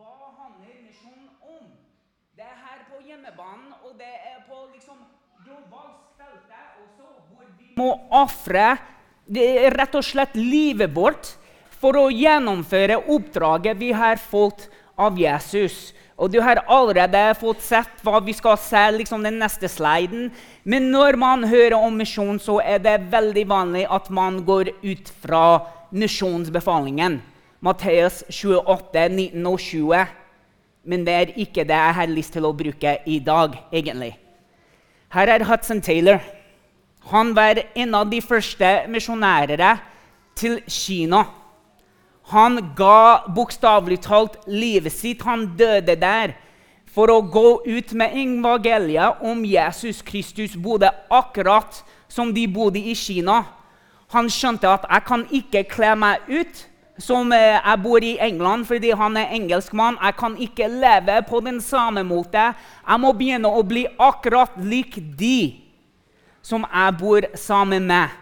hva handler misjon om? Det er her på hjemmebanen, og det er på liksom globalt feltet også, hvor vi må ofre rett og slett livet vårt for å gjennomføre oppdraget vi har fått av Jesus. Og du har allerede fått sett hva vi skal se liksom den neste sliden. Men når man hører om misjon, så er det veldig vanlig at man går ut fra misjonsbefalingen. Matteus 28, 19 og 20. Men det er ikke det jeg har lyst til å bruke i dag, egentlig. Her er Hudson Taylor. Han var en av de første misjonærene til Kina. Han ga bokstavelig talt livet sitt. Han døde der for å gå ut med evangeliet om Jesus Kristus bodde akkurat som de bodde i Kina. Han skjønte at 'jeg kan ikke kle meg ut' som eh, jeg bor i England fordi han er engelskmann. Jeg kan ikke leve på den samme måte. Jeg må begynne å bli akkurat lik de som jeg bor sammen med.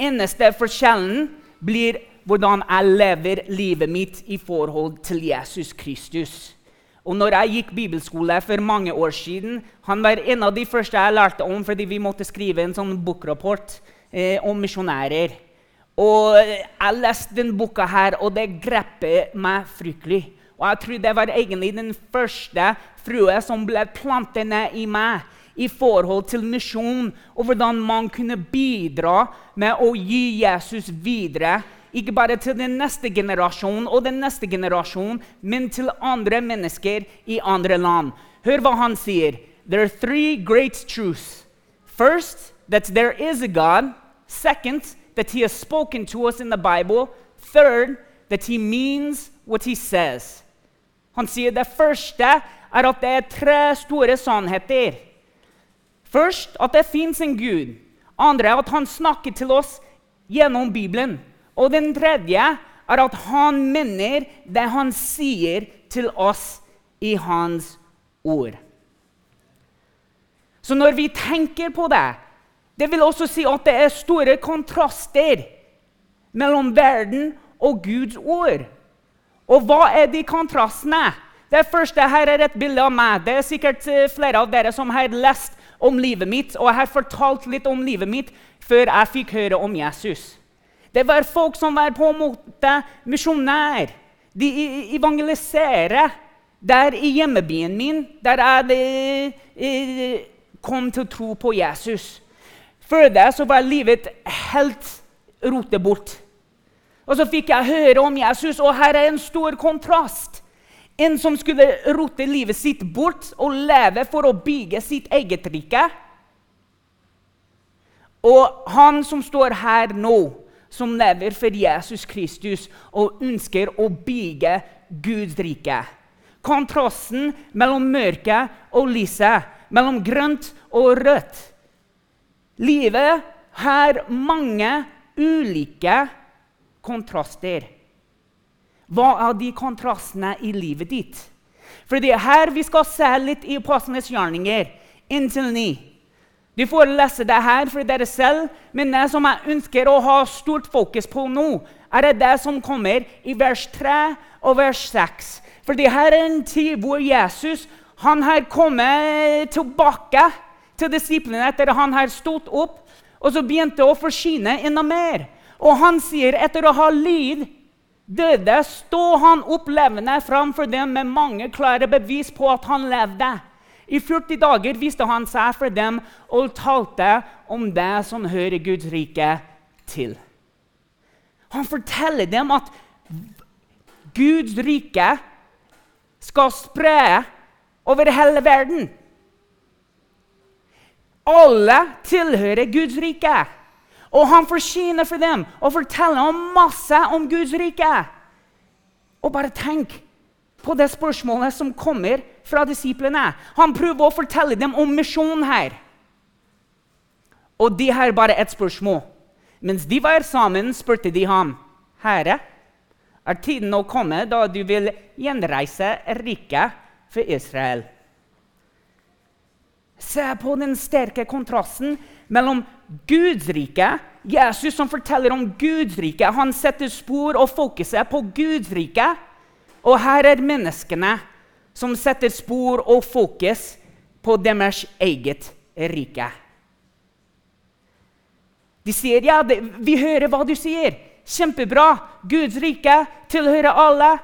Eneste forskjellen blir hvordan jeg lever livet mitt i forhold til Jesus Kristus. Og når jeg gikk bibelskole for mange år siden, Han var en av de første jeg lærte om fordi vi måtte skrive en sånn bokrapport eh, om misjonærer. Og Jeg leste denne boka, her, og det grepet meg fryktelig. Og jeg tror det var egentlig den første frue som ble plantet ned i meg i forhold til misjon, og hvordan man kunne bidra med å gi Jesus videre ikke bare til den neste generasjon og den neste generasjon, men til andre mennesker i andre land. Hør hva han sier. There are three great truths. First, that there is a God. Second, that he has spoken to us in the Bible. Third, that he means what he says. Han sier det første er at det er tre store sannheter. Først at det fins en Gud. Andre at han snakker til oss gjennom Bibelen. Og den tredje er at han mener det han sier til oss i hans ord. Så når vi tenker på det Det vil også si at det er store kontraster mellom verden og Guds ord. Og hva er de kontrastene? Det første her er et bilde av meg. Det er sikkert eh, flere av dere som har lest om livet mitt, og har fortalt litt om livet mitt før jeg fikk høre om Jesus. Det var folk som var på en måte misjonær. De evangeliserer der i hjemmebyen min, der jeg eh, kom til å tro på Jesus. Før det så var livet helt rotet bort. Og så fikk jeg høre om Jesus, og her er en stor kontrast. En som skulle rote livet sitt bort og leve for å bygge sitt eget rike. Og han som står her nå, som lever for Jesus Kristus og ønsker å bygge Guds rike. Kontrasten mellom mørket og lyset, mellom grønt og rødt. Livet har mange ulike kontraster. Hva er de kontrastene i livet ditt? For det er her vi skal se litt i Apostlenes gjerninger. Inntil ni. Du får lese det her for dere selv, men det som jeg ønsker å ha stort fokus på nå, er det som kommer i vers 3 og vers 6. For det her er en tid hvor Jesus han har kommet tilbake til disiplene etter at han har stått opp og så begynte å forsyne enda mer. Og han sier etter å ha lyd døde, står han opp levende framfor dem med mange klare bevis på at han levde. I 40 dager viste han seg for dem og talte om det som hører Guds rike til. Han forteller dem at Guds rike skal spre over hele verden. Alle tilhører Guds rike. Og han forsyner for dem og forteller om masse om Guds rike. Og bare tenk på det spørsmålet som kommer fra disiplene. Han prøver å fortelle dem om misjonen her. Og de har bare ett spørsmål. Mens de var sammen, spurte de ham, 'Herre, er tiden nå kommet da du vil gjenreise riket for Israel?' Se på den sterke kontrasten mellom Guds rike Jesus som forteller om Guds rike. Han setter spor og fokuset på Guds rike Og her er menneskene som setter spor og fokus på deres eget rike. De sier, 'Ja, det, vi hører hva du sier. Kjempebra. Guds rike tilhører alle.'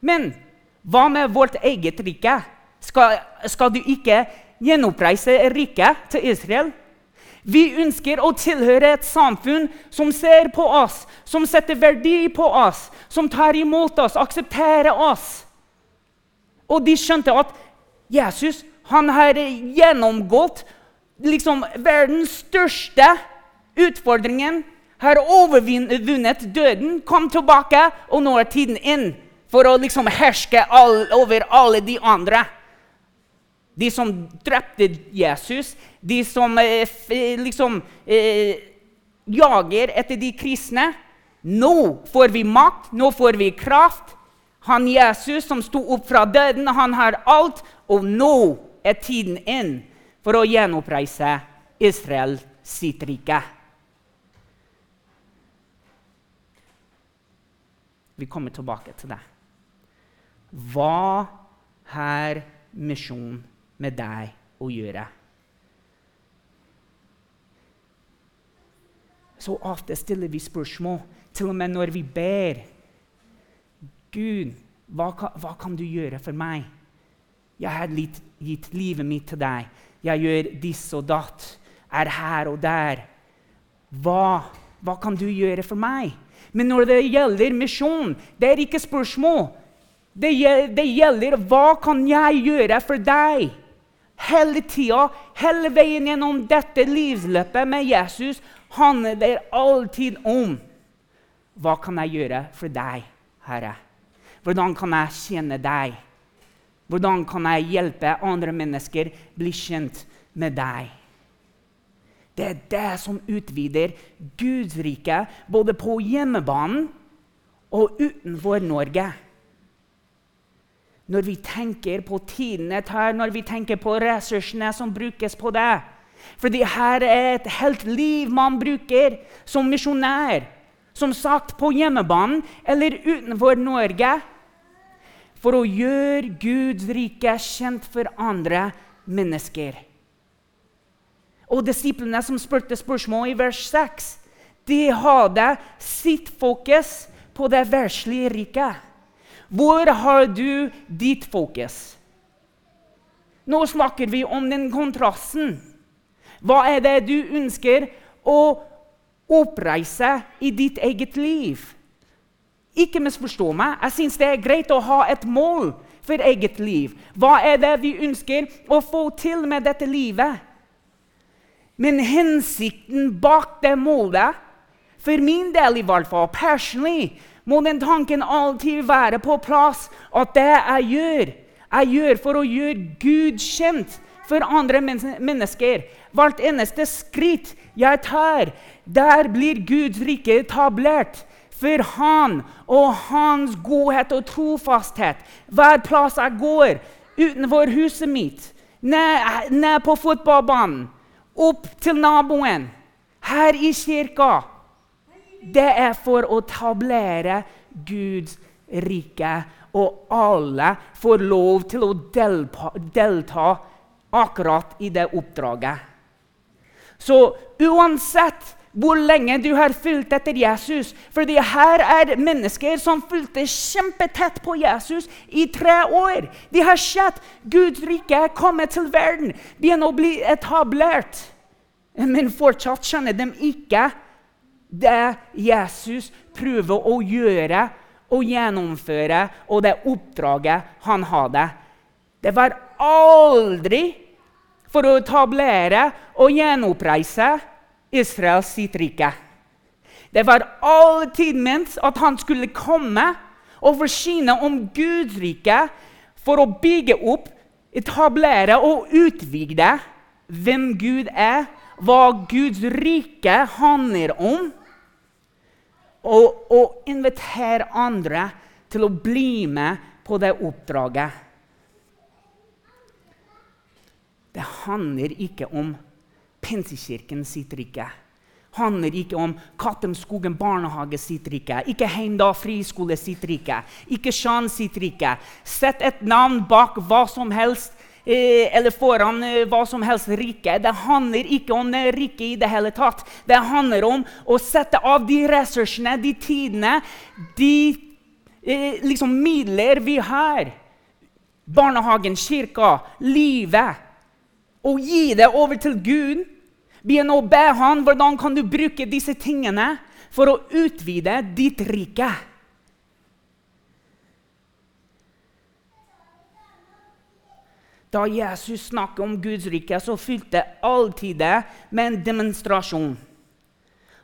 Men hva med vårt eget rike? Skal, skal du ikke gjenoppreise riket til Israel? Vi ønsker å tilhøre et samfunn som ser på oss, som setter verdi på oss, som tar imot oss, aksepterer oss. Og de skjønte at Jesus han har gjennomgått liksom, verdens største utfordringen. Har overvunnet døden, kom tilbake, og nå er tiden inn for å liksom herske all, over alle de andre. De som drepte Jesus, de som eh, liksom eh, jager etter de kristne. Nå får vi makt, nå får vi kraft. Han Jesus som sto opp fra døden, han har alt. Og nå er tiden inn for å gjenoppreise Israel sitt rike. Vi kommer tilbake til det. Hva er misjonen med deg å gjøre? Så ofte stiller vi spørsmål, til og med når vi ber. Gud, hva, hva kan du gjøre for meg? Jeg har gitt, livet mitt til deg. Jeg gjør diss og datt. Er her og der. Hva, hva kan du gjøre for meg? Men når det gjelder misjon, det er ikke spørsmål. Det, det gjelder hva kan jeg gjøre for deg? Hele tida, hele veien gjennom dette livsløpet med Jesus handler det alltid om hva kan jeg gjøre for deg, Herre? Hvordan kan jeg kjenne deg? Hvordan kan jeg hjelpe andre mennesker bli kjent med deg? Det er det som utvider Guds rike både på hjemmebanen og utenfor Norge. Når vi tenker på tiden det tar, når vi tenker på ressursene som brukes på det Fordi her er et helt liv man bruker som misjonær. Som sagt, på hjemmebanen eller utenfor Norge for å gjøre Guds rike kjent for andre mennesker. Og disiplene som spurte spørsmål i vers 6, de hadde sitt fokus på det verslige riket. Hvor har du ditt fokus? Nå snakker vi om den kontrasten. Hva er det du ønsker å oppreise i ditt eget liv? Ikke misforstå meg. Jeg syns det er greit å ha et mål for eget liv. Hva er det vi ønsker å få til med dette livet? Men hensikten bak det målet, for min del i hvert fall, personlig, må den tanken alltid være på plass at det jeg gjør, jeg gjør for å gjøre Gud kjent for andre mennesker. Hvert eneste skritt jeg tar, der blir Guds rike etablert for han og hans godhet og trofasthet. Hver plass jeg går, utenfor huset mitt, ned, ned på fotballbanen, opp til naboen, her i kirka Det er for å tablere Guds rike, og alle får lov til å delta, delta akkurat i det oppdraget. Så uansett hvor lenge du har fulgt etter Jesus. Fordi her er mennesker som fulgte kjempetett på Jesus i tre år. De har sett Guds rike komme til verden, begynne å bli etablert. Men fortsatt skjønner de ikke det Jesus prøver å gjøre og gjennomføre, og det oppdraget han hadde. Det var aldri for å etablere og gjenoppreise Israels sitt rike. Det var alltid ment at han skulle komme og forsyne om Guds rike for å bygge opp, etablere og utvide hvem Gud er, hva Guds rike handler om, og, og invitere andre til å bli med på det oppdraget. Det handler ikke om Pinsekirken sitt rike. handler ikke om Kattemskogen barnehage sitt rike, ikke Heimdal friskole sitt rike, ikke Sjan sitt rike. Sett et navn bak hva som helst eller foran eh, hva som helst rike. Det handler ikke om det rike i det hele tatt. Det handler om å sette av de ressursene, de tidene, de eh, liksom midler vi har. Barnehagen, kirka, livet. Og gi det over til Gud Begynne å be han hvordan kan du bruke disse tingene for å utvide ditt rike. Da Jesus snakket om Guds rike, så fylte alltid det med en demonstrasjon.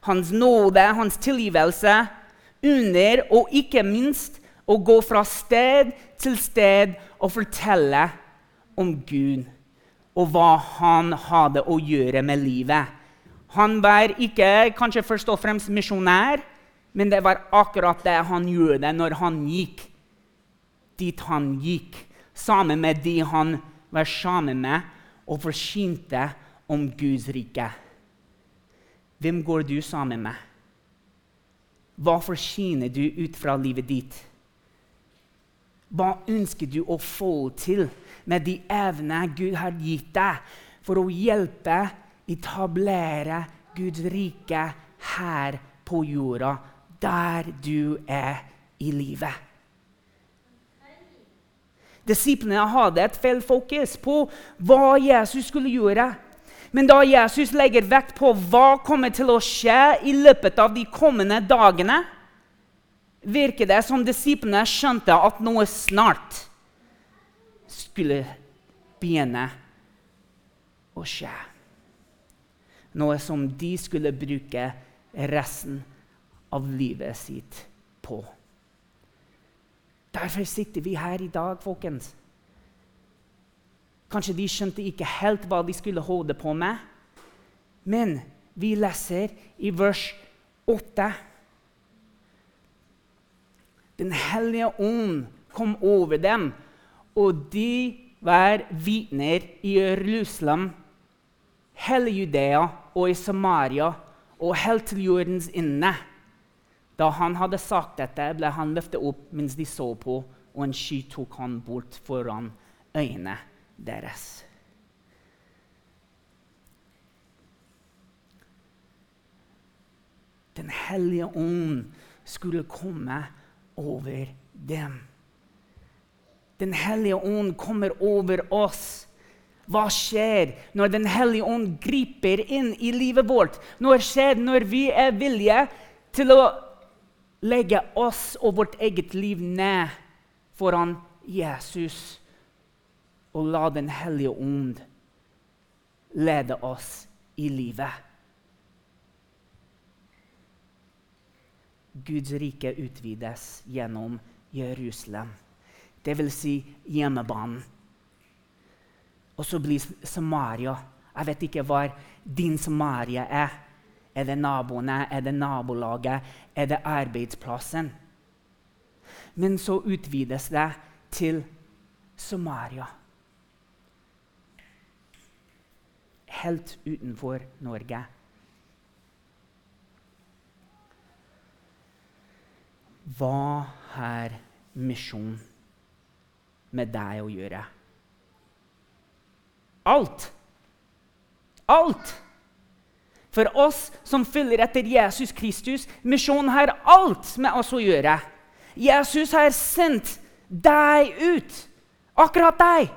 Hans nåde, hans tilgivelse, under og ikke minst å gå fra sted til sted og fortelle om Gud og hva han hadde å gjøre med livet. Han var ikke kanskje først og fremst misjonær, men det var akkurat det han gjorde når han gikk dit han gikk, sammen med de han var sammen med, og forsynte om Guds rike. Hvem går du sammen med? Hva forsyner du ut fra livet ditt? Hva ønsker du å få til med de evnene Gud har gitt deg, for å hjelpe etablere Guds rike her på jorda, der du er i livet? Disiplene hadde et feil fokus på hva Jesus skulle gjøre. Men da Jesus legger vekt på hva kommer til å skje i løpet av de kommende dagene, virker det som disiplene skjønte at noe snart skulle begynne å skje. Noe som de skulle bruke resten av livet sitt på. Derfor sitter vi her i dag, folkens. Kanskje de skjønte ikke helt hva de skulle holde på med. Men vi leser i vers 8 den hellige ånd kom over dem, og de var vitner i Jerusalem, hele Judea og i Samaria og helt til jordens inne. Da han hadde sagt dette, ble han løftet opp mens de så på, og en sky tok han bort foran øynene deres. Den hellige ånd skulle komme over dem. Den hellige ånd kommer over oss. Hva skjer når Den hellige ånd griper inn i livet vårt? Når skjer når vi er villige til å legge oss og vårt eget liv ned foran Jesus og la Den hellige ånd lede oss i livet? Guds rike utvides gjennom Jerusalem. Vil si hjemmebanen. Og så blir Samaria Jeg vet ikke hva din Samaria er. Er det naboene? Er det nabolaget? Er det arbeidsplassen? Men så utvides det til Samaria. Helt utenfor Norge. Hva har misjon med deg å gjøre? Alt. Alt. For oss som følger etter Jesus Kristus, misjonen har alt med oss å gjøre. Jesus har sendt deg ut. Akkurat deg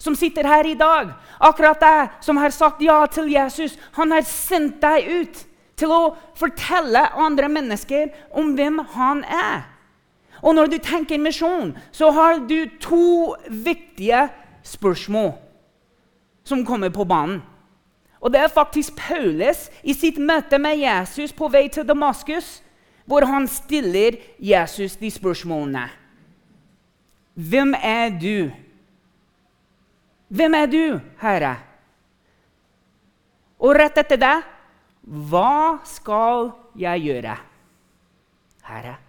som sitter her i dag. Akkurat deg som har sagt ja til Jesus. Han har sendt deg ut til å fortelle andre mennesker om hvem han er. Og når du tenker misjon, så har du to viktige spørsmål som kommer på banen. Og Det er faktisk Paulus i sitt møte med Jesus på vei til Damaskus, hvor han stiller Jesus de spørsmålene. Hvem er du? Hvem er du, Herre? Og rett etter det hva skal jeg gjøre, Herre?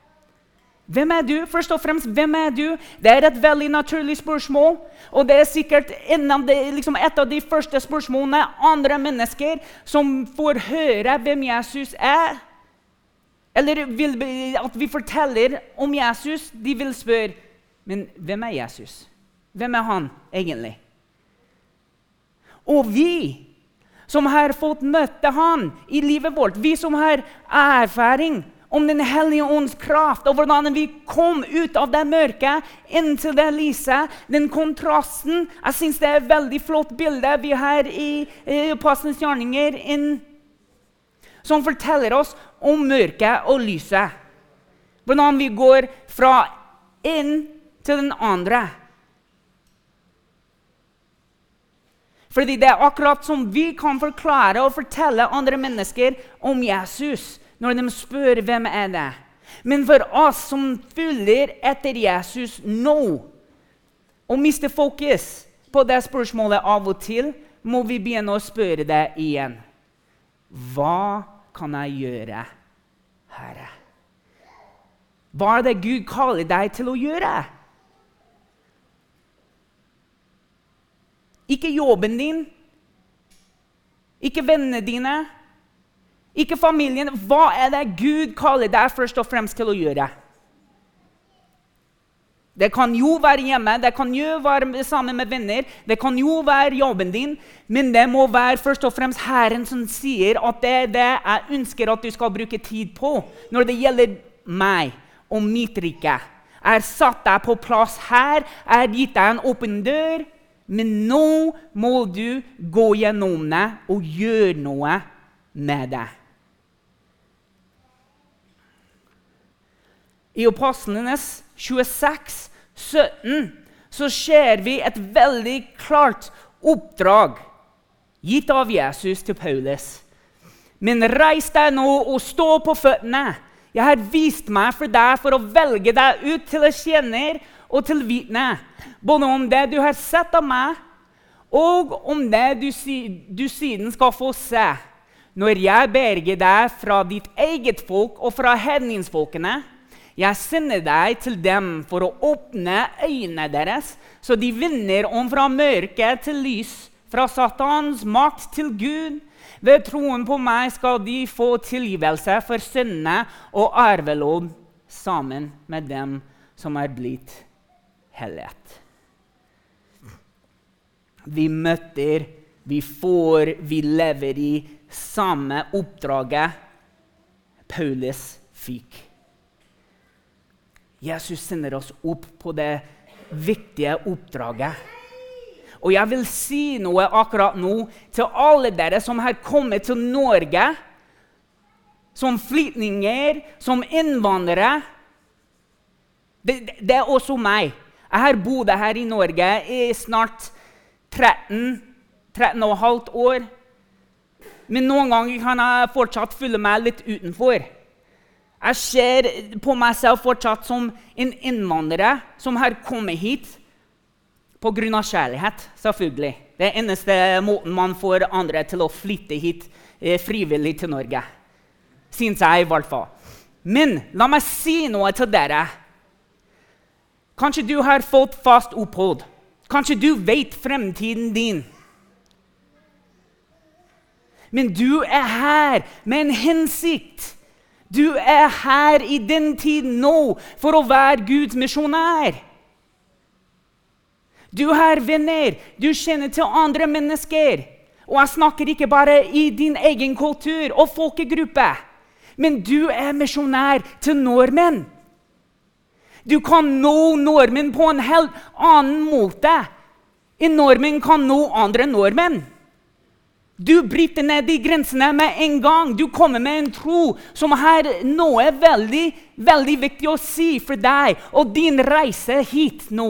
Hvem er du? Først og fremst, hvem er du? Det er et veldig naturlig spørsmål. Og det er sikkert de, liksom et av de første spørsmålene andre mennesker som får høre hvem Jesus er. Eller vil, at vi forteller om Jesus, de vil spørre Men hvem er Jesus? Hvem er han egentlig? Og vi som har fått møte han i livet vårt, vi som har erfaring om Den hellige ånds kraft, og hvordan vi kom ut av det mørket inn til det lyset. Den kontrasten. Jeg syns det er et veldig flott bilde vi har i, i Apostelens gjerninger som forteller oss om mørket og lyset. Hvordan vi går fra en til den andre. Fordi det er akkurat som vi kan forklare og fortelle andre mennesker om Jesus når de spør hvem er det Men for oss som følger etter Jesus nå, og mister fokus på det spørsmålet av og til, må vi begynne å spørre det igjen. Hva kan jeg gjøre, Herre? Hva er det Gud kaller deg til å gjøre? Ikke jobben din, ikke vennene dine, ikke familien. Hva er det Gud kaller deg først og fremst til å gjøre? Det kan jo være hjemme, det kan jo være sammen med venner, det kan jo være jobben din, men det må være først og fremst Herren som sier at det er det jeg ønsker at du skal bruke tid på når det gjelder meg og mitt rike. Jeg har satt deg på plass her, jeg har gitt deg en åpen dør, men nå må du gå gjennom det og gjøre noe med det. I Apostlenes 26, 17 så ser vi et veldig klart oppdrag gitt av Jesus til Paulus. Men reis deg nå og stå på føttene. Jeg har vist meg for deg for å velge deg ut til en tjener og til vitne, både om det du har sett av meg, og om det du, du siden skal få se, når jeg berger deg fra ditt eget folk og fra hedningsfolkene. Jeg sender deg til dem for å åpne øynene deres, så de vinner om fra mørke til lys, fra Satans makt til Gud. Ved troen på meg skal de få tilgivelse for syndene og arvelov' sammen med dem som er blitt hellighet.' Vi møter, vi får, vi lever i samme oppdraget Paulus fikk. Jesus sender oss opp på det viktige oppdraget. Og jeg vil si noe akkurat nå til alle dere som har kommet til Norge som flyktninger, som innvandrere. Det, det, er også meg. Jeg har bodd her i Norge i snart 13, 13 og et halvt år. Men noen ganger kan jeg fortsatt føle meg litt utenfor. Jeg ser på meg selv fortsatt som en innvandrer som har kommet hit pga. kjærlighet. selvfølgelig. Det er eneste måten man får andre til å flytte hit eh, frivillig til Norge. Syns jeg, i hvert fall. Men la meg si noe til dere. Kanskje du har fått fast opphold. Kanskje du vet fremtiden din. Men du er her med en hensikt. Du er her i den tiden nå for å være Guds misjonær. Du har venner, du kjenner til andre mennesker. Og jeg snakker ikke bare i din egen kultur og folkegruppe. Men du er misjonær til nordmenn. Du kan nå nordmenn på en helt annen måte enn nordmenn kan nå andre nordmenn. Du bryter ned de grensene med en gang. Du kommer med en tro som har noe veldig, veldig viktig å si for deg og din reise hit nå.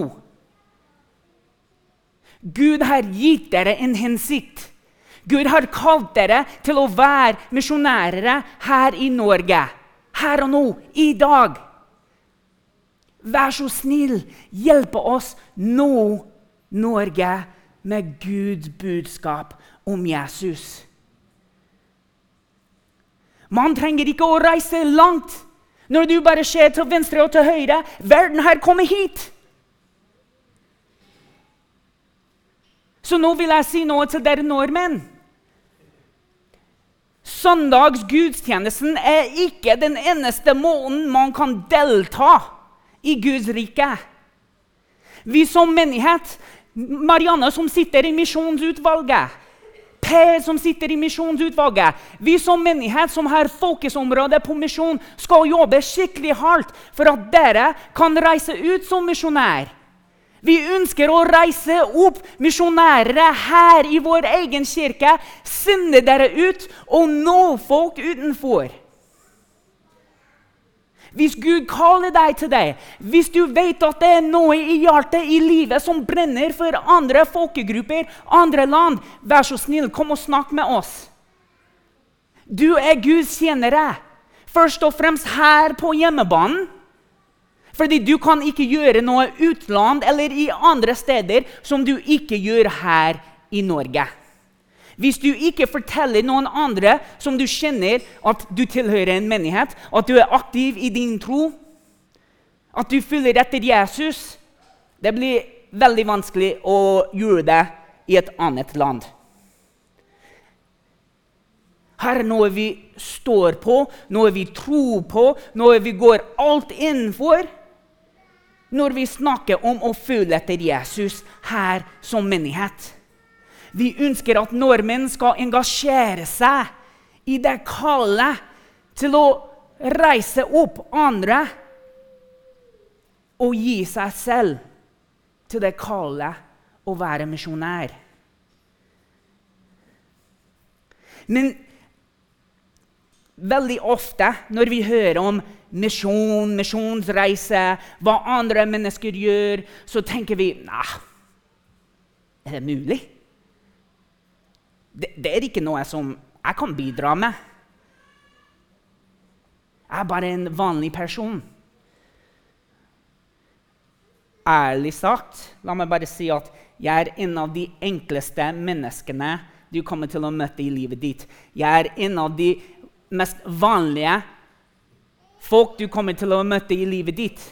Gud har gitt dere en hensikt. Gud har kalt dere til å være misjonærer her i Norge. Her og nå, i dag. Vær så snill, hjelpe oss nå, Norge, med Guds budskap om Jesus. Man trenger ikke å reise langt. Når du bare ser til venstre og til høyre Verden her kommer hit. Så nå vil jeg si noe til dere nordmenn. Søndagsgudstjenesten er ikke den eneste måten man kan delta i Guds rike. Vi som menighet, Marianne som sitter i misjonsutvalget, Per som sitter i misjonsutvalget, vi som menighet som har fokusområde på misjon, skal jobbe skikkelig hardt for at dere kan reise ut som misjonær. Vi ønsker å reise opp misjonærer her i vår egen kirke, sende dere ut og nå folk utenfor. Hvis Gud kaller deg til det, hvis du vet at det er noe i hjertet i livet som brenner for andre folkegrupper, andre land, vær så snill, kom og snakk med oss. Du er Guds tjenere, først og fremst her på hjemmebanen. Fordi du kan ikke gjøre noe utland eller i andre steder som du ikke gjør her i Norge. Hvis du ikke forteller noen andre som du kjenner, at du tilhører en menighet, at du er aktiv i din tro, at du følger etter Jesus Det blir veldig vanskelig å gjøre det i et annet land. Her er noe vi står på, noe vi tror på, noe vi går alt innenfor når vi snakker om å følge etter Jesus her som menighet. Vi ønsker at nordmenn skal engasjere seg i det kallet til å reise opp andre og gi seg selv til det kallet å være misjonær. Men veldig ofte når vi hører om misjon, misjonsreise, hva andre mennesker gjør, så tenker vi Nei, er det mulig? Det, det er ikke noe som jeg kan bidra med. Jeg er bare en vanlig person. Ærlig sagt, la meg bare si at jeg er en av de enkleste menneskene du kommer til å møte i livet ditt. Jeg er en av de mest vanlige folk du kommer til å møte i livet ditt.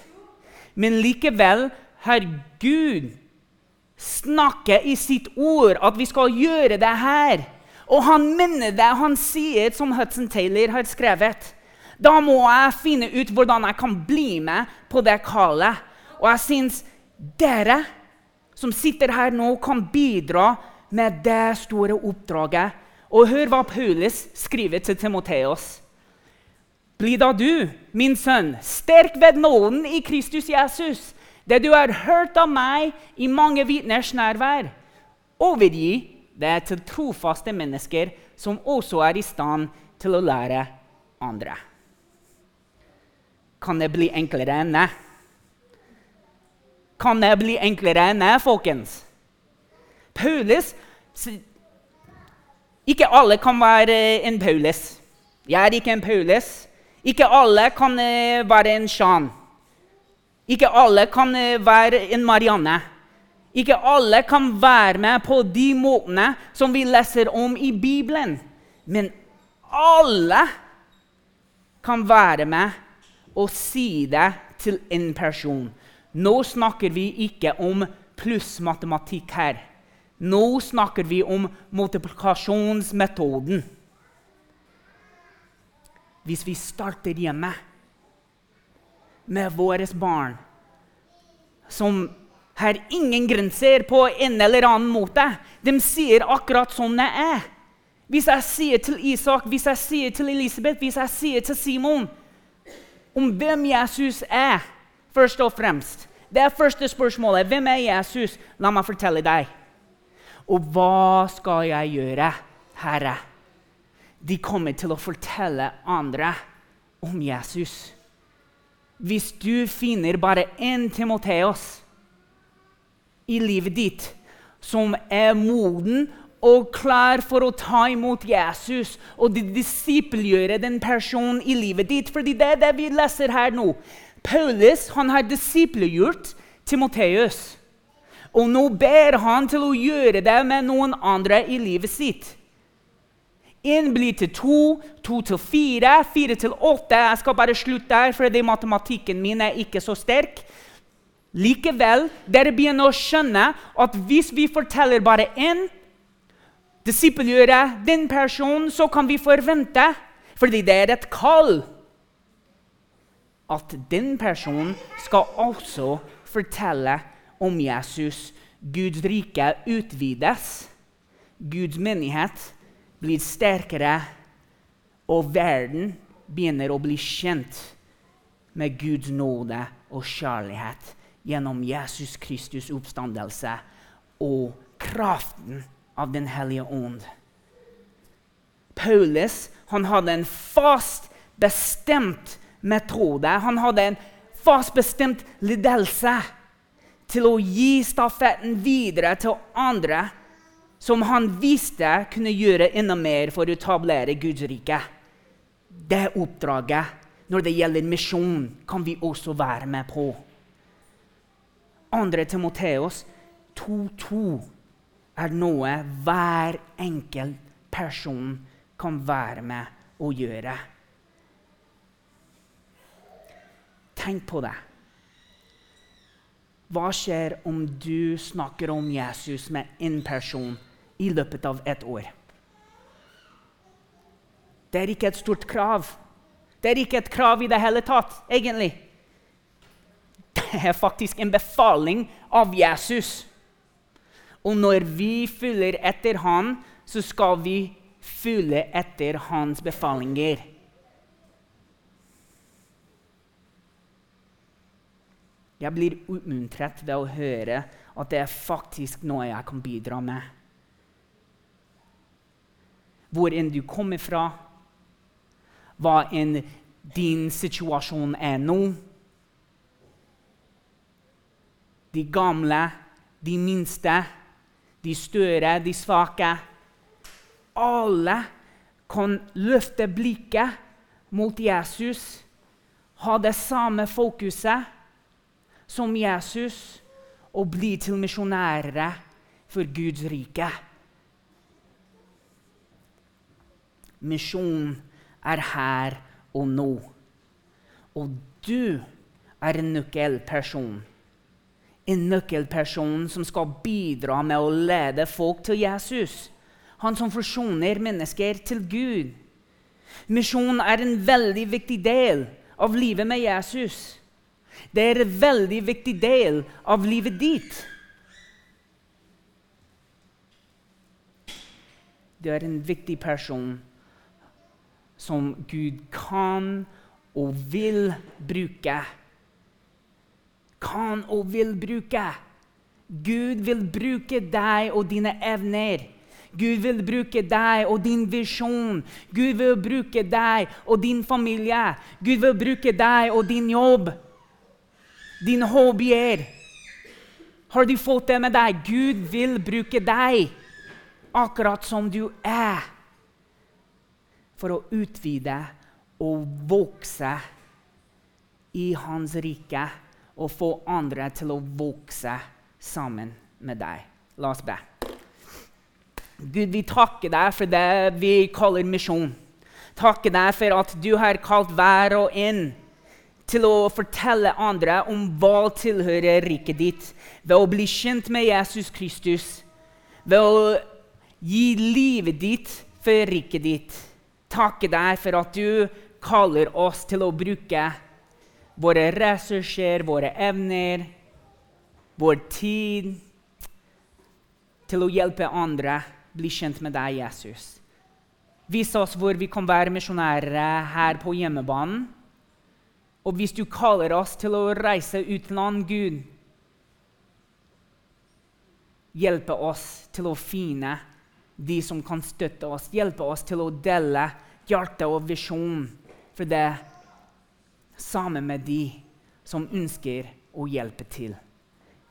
Men likevel har Gud snakker i sitt ord at vi skal gjøre det her. Og han mener det. Han sier, som Hudson Taylor har skrevet Da må jeg finne ut hvordan jeg kan bli med på det kallet. Og jeg syns dere som sitter her nå, kan bidra med det store oppdraget. Og hør hva Paulus skriver til Timoteos. Bli da du, min sønn, sterk ved nåden i Kristus Jesus. Det du har hørt av meg i mange vitners nærvær, overgi det til trofaste mennesker som også er i stand til å lære andre. Kan det bli enklere enn det? Kan det bli enklere enn det, folkens? Paulus Ikke alle kan være en Paulus. Jeg er ikke en Paulus. Ikke alle kan eh, være en Shan. Ikke alle kan eh, være en Marianne. Ikke alle kan være med på de måtene som vi leser om i Bibelen. Men alle kan være med og si det til en person. Nå snakker vi ikke om plussmatematikk her. Nå snakker vi om multiplikasjonsmetoden. Hvis vi starter hjemme med våre barn, som har ingen grenser på en eller annen måte. De sier akkurat sånn det er. Hvis jeg sier til Isak, hvis jeg sier til Elisabeth, hvis jeg sier til Simon om hvem Jesus er, først og fremst Det er første spørsmålet. Hvem er Jesus? La meg fortelle deg. Og hva skal jeg gjøre, Herre? De kommer til å fortelle andre om Jesus. Hvis du finner bare én Timoteos i livet ditt som er moden og klar for å ta imot Jesus og disippelgjøre den personen i livet ditt. Fordi det er det vi leser her nå. Paulus han har disippelgjort Timoteus. Og nå ber han til å gjøre det med noen andre i livet sitt. Én blir til to, to til fire, fire til åtte. Jeg skal bare slutte der, fordi matematikken min er ikke så sterk. Likevel, dere begynner å skjønne at hvis vi forteller bare én disippelgjøre den personen, så kan vi forvente, fordi det er et kall, at den personen skal også fortelle om Jesus. Guds rike utvides. Guds menighet blir sterkere, og verden begynner å bli kjent med Guds nåde og kjærlighet gjennom Jesus Kristus' oppstandelse og kraften av Den hellige ånd. Paulus han hadde en fast bestemt metode. Han hadde en fast bestemt ledelse til å gi stafetten videre til andre som han visste kunne gjøre enda mer for å etablere Guds rike. Det oppdraget når det gjelder misjon, kan vi også være med på. 2. Timoteos 2.2 er noe hver enkelt person kan være med å gjøre. Tenk på det. Hva skjer om du snakker om Jesus med en person i løpet av et år. Det er ikke et stort krav. Det er ikke et krav i det hele tatt, egentlig. Det er faktisk en befaling av Jesus. Og når vi følger etter han, så skal vi følge etter hans befalinger. Jeg blir oppmuntret ved å høre at det er faktisk noe jeg kan bidra med hvor enn du kommer fra, hva enn din situasjon er nå. De gamle, de minste, de større, de svake. Alle kan løfte blikket mot Jesus, ha det samme fokuset som Jesus og bli til misjonærer for Guds rike. Misjon er her og nå. Og du er en nøkkelperson. En nøkkelperson som skal bidra med å lede folk til Jesus. Han som forsoner mennesker til Gud. Misjon er en veldig viktig del av livet med Jesus. Det er en veldig viktig del av livet ditt. Du er en viktig person som Gud kan og vil bruke. Kan og vil bruke. Gud vil bruke deg og dine evner. Gud vil bruke deg og din visjon. Gud vil bruke deg og din familie. Gud vil bruke deg og din jobb. Dine hobbyer. Har du fått det med deg? Gud vil bruke deg akkurat som du er for å utvide og vokse i Hans rike og få andre til å vokse sammen med deg. La oss be. Gud, vi takker deg for det vi kaller misjon. Takker deg for at du har kalt hver og en til å fortelle andre om hva tilhører riket ditt, ved å bli kjent med Jesus Kristus, ved å gi livet ditt for riket ditt takke deg for at du kaller oss til å bruke våre ressurser, våre evner, vår tid til å hjelpe andre bli kjent med deg, Jesus. Vis oss hvor vi kan være misjonærer her på hjemmebanen. Og hvis du kaller oss til å reise ut land, Gud, hjelpe oss til å finne de som kan støtte oss, hjelpe oss til å dele hjerte og visjon for det sammen med de som ønsker å hjelpe til.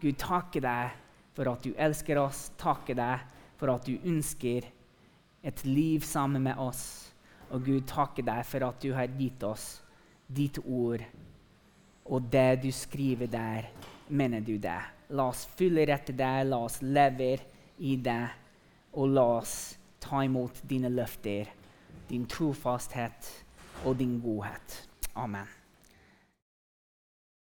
Gud, takke deg for at du elsker oss, Takke deg for at du ønsker et liv sammen med oss. Og Gud, takke deg for at du har gitt oss ditt ord, og det du skriver der, mener du det. La oss følge etter deg, la oss leve i det, og la oss ta imot dine løfter din trofasthet og din godhet. Amen.